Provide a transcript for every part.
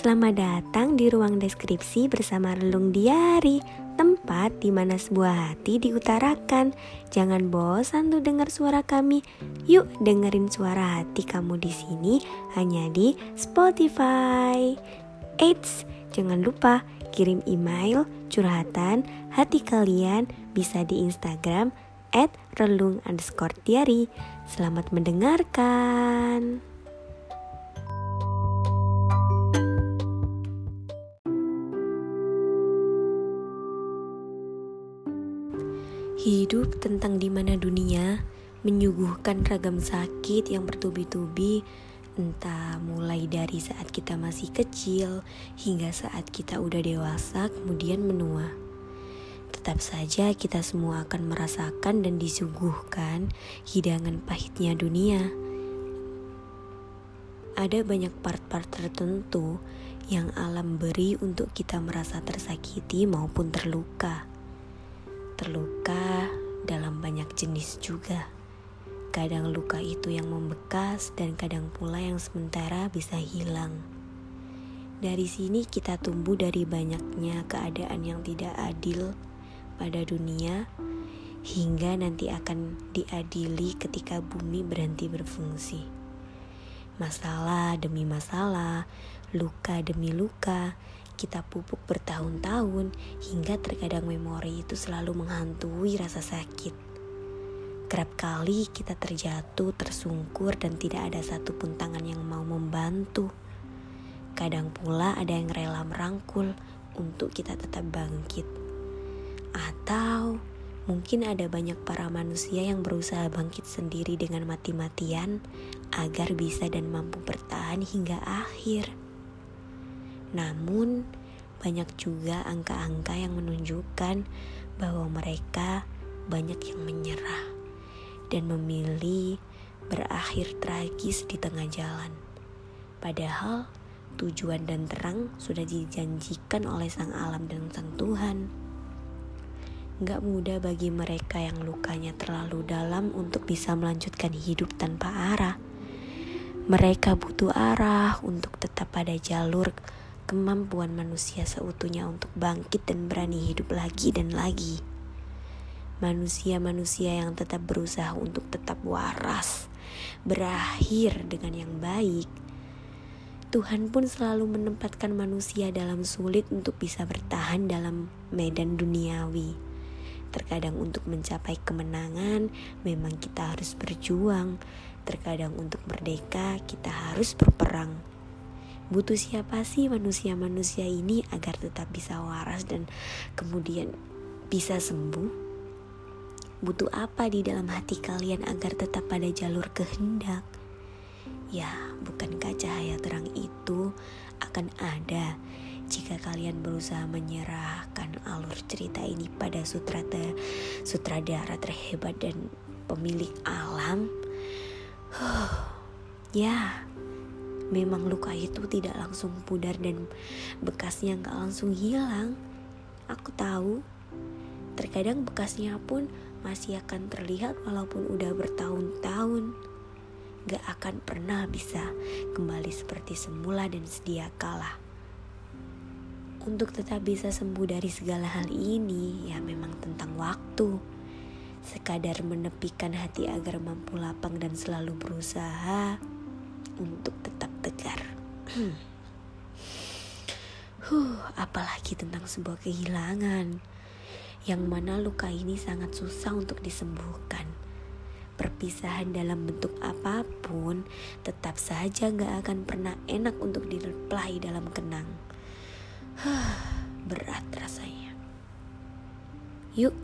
Selamat datang di ruang deskripsi bersama Relung Diari, tempat di mana sebuah hati diutarakan. Jangan bosan tuh dengar suara kami. Yuk dengerin suara hati kamu di sini hanya di Spotify. Eits, jangan lupa kirim email curhatan hati kalian bisa di Instagram at relung underscore diary. Selamat mendengarkan. Hidup tentang di mana dunia menyuguhkan ragam sakit yang bertubi-tubi entah mulai dari saat kita masih kecil hingga saat kita udah dewasa kemudian menua. Tetap saja kita semua akan merasakan dan disuguhkan hidangan pahitnya dunia. Ada banyak part-part tertentu yang alam beri untuk kita merasa tersakiti maupun terluka terluka dalam banyak jenis juga. Kadang luka itu yang membekas dan kadang pula yang sementara bisa hilang. Dari sini kita tumbuh dari banyaknya keadaan yang tidak adil pada dunia hingga nanti akan diadili ketika bumi berhenti berfungsi. Masalah demi masalah, luka demi luka, kita pupuk bertahun-tahun hingga terkadang memori itu selalu menghantui rasa sakit. Kerap kali kita terjatuh, tersungkur dan tidak ada satupun tangan yang mau membantu. Kadang pula ada yang rela merangkul untuk kita tetap bangkit. Atau mungkin ada banyak para manusia yang berusaha bangkit sendiri dengan mati-matian agar bisa dan mampu bertahan hingga akhir. Namun, banyak juga angka-angka yang menunjukkan bahwa mereka banyak yang menyerah dan memilih berakhir tragis di tengah jalan. Padahal tujuan dan terang sudah dijanjikan oleh sang alam dan sang Tuhan. Gak mudah bagi mereka yang lukanya terlalu dalam untuk bisa melanjutkan hidup tanpa arah. Mereka butuh arah untuk tetap pada jalur kemampuan manusia seutuhnya untuk bangkit dan berani hidup lagi dan lagi. Manusia-manusia yang tetap berusaha untuk tetap waras, berakhir dengan yang baik. Tuhan pun selalu menempatkan manusia dalam sulit untuk bisa bertahan dalam medan duniawi. Terkadang untuk mencapai kemenangan, memang kita harus berjuang. Terkadang untuk merdeka, kita harus berperang. Butuh siapa sih manusia-manusia ini agar tetap bisa waras dan kemudian bisa sembuh? Butuh apa di dalam hati kalian agar tetap pada jalur kehendak? Ya, bukankah cahaya terang itu akan ada jika kalian berusaha menyerahkan alur cerita ini pada sutradara, sutradara terhebat dan pemilik alam? Huh, ya, memang luka itu tidak langsung pudar dan bekasnya nggak langsung hilang. Aku tahu, terkadang bekasnya pun masih akan terlihat walaupun udah bertahun-tahun. Gak akan pernah bisa kembali seperti semula dan sedia kala. Untuk tetap bisa sembuh dari segala hal ini, ya memang tentang waktu. Sekadar menepikan hati agar mampu lapang dan selalu berusaha untuk tetap tegar. Hmm. Huh, apalagi tentang sebuah kehilangan yang mana luka ini sangat susah untuk disembuhkan. Perpisahan dalam bentuk apa pun tetap saja gak akan pernah enak untuk direply dalam kenang. Huh, berat rasanya. Yuk,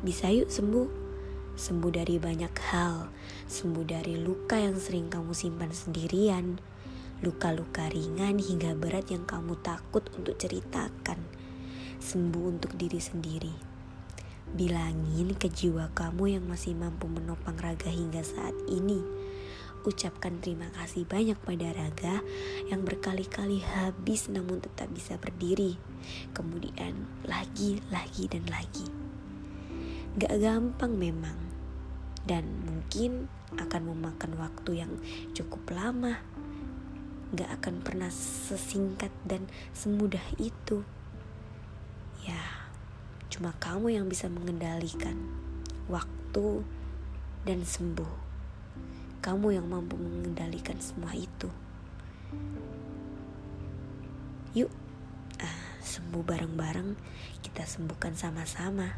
bisa yuk sembuh sembuh dari banyak hal, sembuh dari luka yang sering kamu simpan sendirian, luka-luka ringan hingga berat yang kamu takut untuk ceritakan, sembuh untuk diri sendiri. Bilangin ke jiwa kamu yang masih mampu menopang raga hingga saat ini. Ucapkan terima kasih banyak pada raga yang berkali-kali habis namun tetap bisa berdiri. Kemudian lagi, lagi, dan lagi. Gak gampang memang dan mungkin akan memakan waktu yang cukup lama. Gak akan pernah sesingkat dan semudah itu. Ya, cuma kamu yang bisa mengendalikan waktu dan sembuh. Kamu yang mampu mengendalikan semua itu. Yuk, uh, sembuh bareng-bareng. Kita sembuhkan sama-sama.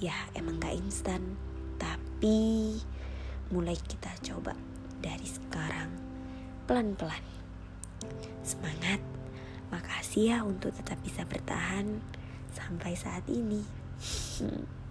Ya, emang gak instan, tapi mulai kita coba dari sekarang pelan-pelan. Semangat. Makasih ya untuk tetap bisa bertahan sampai saat ini. Hmm.